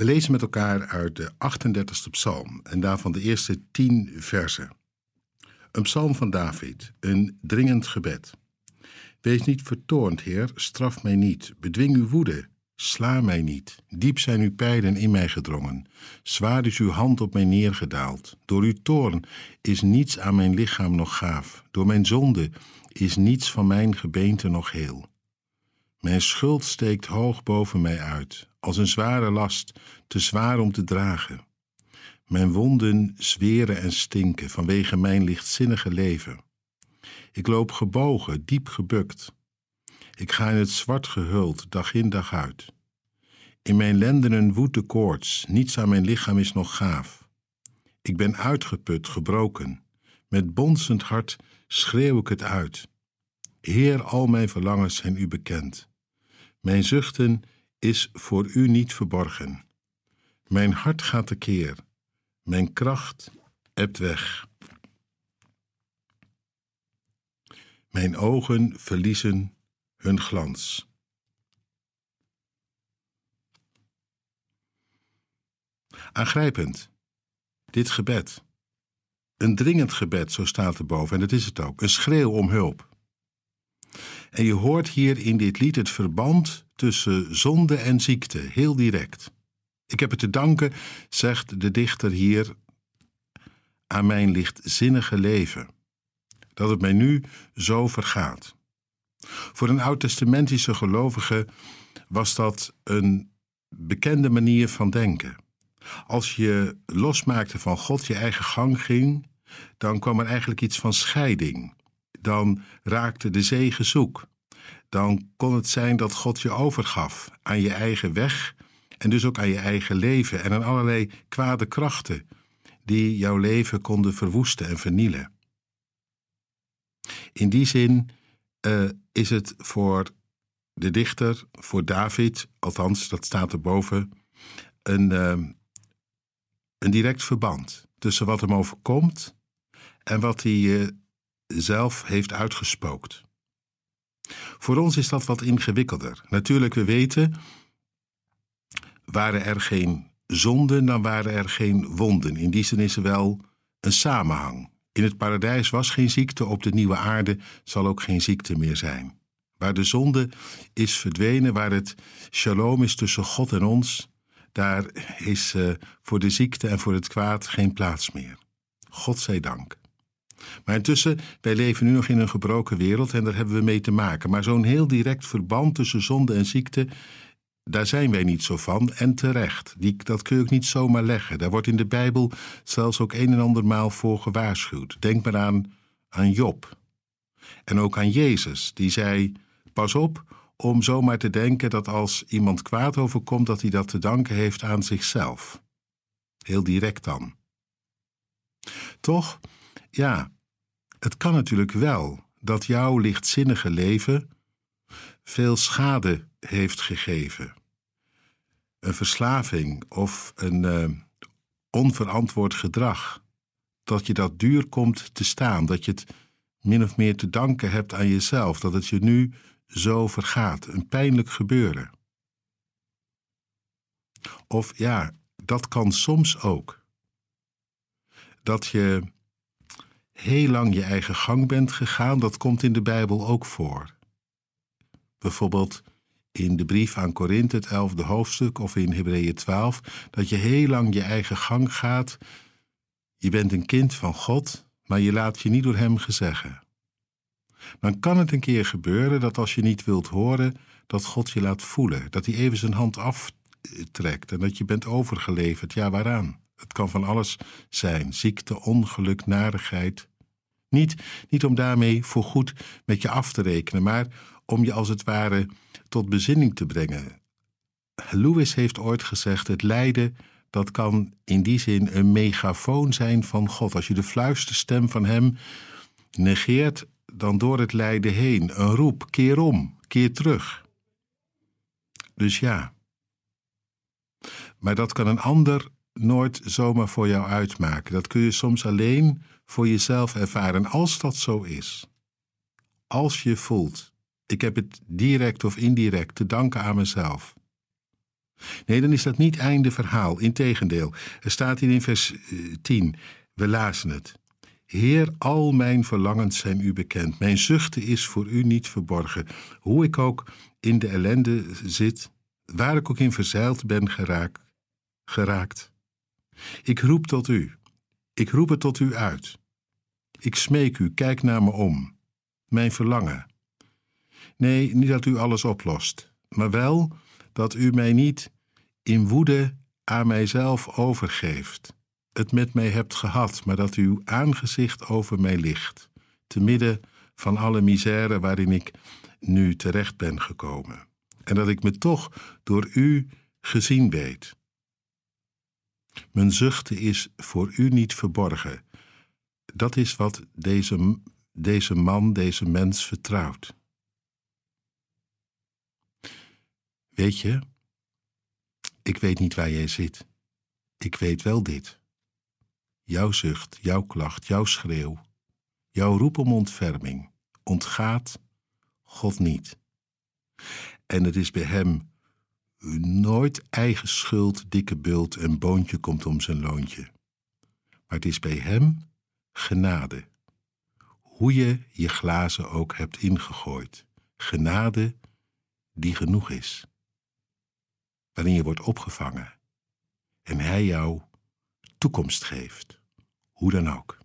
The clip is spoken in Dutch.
We lezen met elkaar uit de 38e psalm en daarvan de eerste tien versen. Een psalm van David, een dringend gebed. Wees niet vertoornd, Heer, straf mij niet, bedwing uw woede, sla mij niet. Diep zijn uw pijlen in mij gedrongen, zwaar is uw hand op mij neergedaald. Door uw toorn is niets aan mijn lichaam nog gaaf, door mijn zonde is niets van mijn gebeente nog heel. Mijn schuld steekt hoog boven mij uit, als een zware last, te zwaar om te dragen. Mijn wonden zweren en stinken vanwege mijn lichtzinnige leven. Ik loop gebogen, diep gebukt. Ik ga in het zwart gehuld, dag in dag uit. In mijn lendenen woedt de koorts, niets aan mijn lichaam is nog gaaf. Ik ben uitgeput, gebroken. Met bonzend hart schreeuw ik het uit. Heer, al mijn verlangens zijn u bekend. Mijn zuchten is voor u niet verborgen. Mijn hart gaat tekeer, mijn kracht ebt weg. Mijn ogen verliezen hun glans. Aangrijpend, dit gebed. Een dringend gebed, zo staat er boven, en dat is het ook. Een schreeuw om hulp. En je hoort hier in dit lied het verband tussen zonde en ziekte, heel direct. Ik heb het te danken, zegt de dichter hier, aan mijn lichtzinnige leven, dat het mij nu zo vergaat. Voor een oud-testamentische gelovige was dat een bekende manier van denken. Als je losmaakte van God, je eigen gang ging, dan kwam er eigenlijk iets van scheiding. Dan raakte de zegen zoek. Dan kon het zijn dat God je overgaf aan je eigen weg en dus ook aan je eigen leven en aan allerlei kwade krachten die jouw leven konden verwoesten en vernielen. In die zin uh, is het voor de dichter, voor David, althans dat staat erboven, een, uh, een direct verband tussen wat hem overkomt en wat hij uh, zelf heeft uitgespookt. Voor ons is dat wat ingewikkelder. Natuurlijk, we weten, waren er geen zonden, dan waren er geen wonden. In die zin is er wel een samenhang. In het paradijs was geen ziekte, op de nieuwe aarde zal ook geen ziekte meer zijn. Waar de zonde is verdwenen, waar het shalom is tussen God en ons, daar is uh, voor de ziekte en voor het kwaad geen plaats meer. God zij dank. Maar intussen, wij leven nu nog in een gebroken wereld en daar hebben we mee te maken. Maar zo'n heel direct verband tussen zonde en ziekte, daar zijn wij niet zo van en terecht. Dat kun je ook niet zomaar leggen. Daar wordt in de Bijbel zelfs ook een en ander maal voor gewaarschuwd. Denk maar aan, aan Job. En ook aan Jezus, die zei: Pas op om zomaar te denken dat als iemand kwaad overkomt, dat hij dat te danken heeft aan zichzelf. Heel direct dan. Toch, ja, het kan natuurlijk wel dat jouw lichtzinnige leven veel schade heeft gegeven. Een verslaving of een uh, onverantwoord gedrag. Dat je dat duur komt te staan, dat je het min of meer te danken hebt aan jezelf, dat het je nu zo vergaat. Een pijnlijk gebeuren. Of ja, dat kan soms ook. Dat je heel lang je eigen gang bent gegaan, dat komt in de Bijbel ook voor. Bijvoorbeeld in de brief aan Korinthe, het elfde hoofdstuk, of in Hebreeën 12, dat je heel lang je eigen gang gaat. Je bent een kind van God, maar je laat je niet door Hem gezeggen. Dan kan het een keer gebeuren dat als je niet wilt horen, dat God je laat voelen, dat Hij even zijn hand aftrekt en dat je bent overgeleverd. Ja, waaraan? Het kan van alles zijn: ziekte, ongeluk, narigheid. Niet, niet om daarmee voorgoed met je af te rekenen, maar om je als het ware tot bezinning te brengen. Lewis heeft ooit gezegd: het lijden dat kan in die zin een megafoon zijn van God. Als je de fluisterstem van Hem negeert, dan door het lijden heen een roep: keer om, keer terug. Dus ja. Maar dat kan een ander nooit zomaar voor jou uitmaken. Dat kun je soms alleen voor jezelf ervaren. Als dat zo is, als je voelt ik heb het direct of indirect te danken aan mezelf. Nee, dan is dat niet einde verhaal. Integendeel, er staat hier in vers 10, we lazen het. Heer, al mijn verlangens zijn u bekend. Mijn zuchten is voor u niet verborgen. Hoe ik ook in de ellende zit, waar ik ook in verzeild ben geraakt, geraakt. Ik roep tot u. Ik roep het tot u uit. Ik smeek u, kijk naar me om. Mijn verlangen. Nee, niet dat u alles oplost, maar wel dat u mij niet in woede aan mijzelf overgeeft, het met mij hebt gehad, maar dat uw aangezicht over mij ligt, te midden van alle misère waarin ik nu terecht ben gekomen, en dat ik me toch door u gezien weet. Mijn zuchten is voor u niet verborgen. Dat is wat deze, deze man, deze mens vertrouwt. Weet je, ik weet niet waar jij zit. Ik weet wel dit. Jouw zucht, jouw klacht, jouw schreeuw, jouw roep om ontferming ontgaat God niet. En het is bij hem nooit eigen schuld, dikke bult en boontje komt om zijn loontje. Maar het is bij hem genade. Hoe je je glazen ook hebt ingegooid. Genade die genoeg is waarin je wordt opgevangen en Hij jou toekomst geeft, hoe dan ook.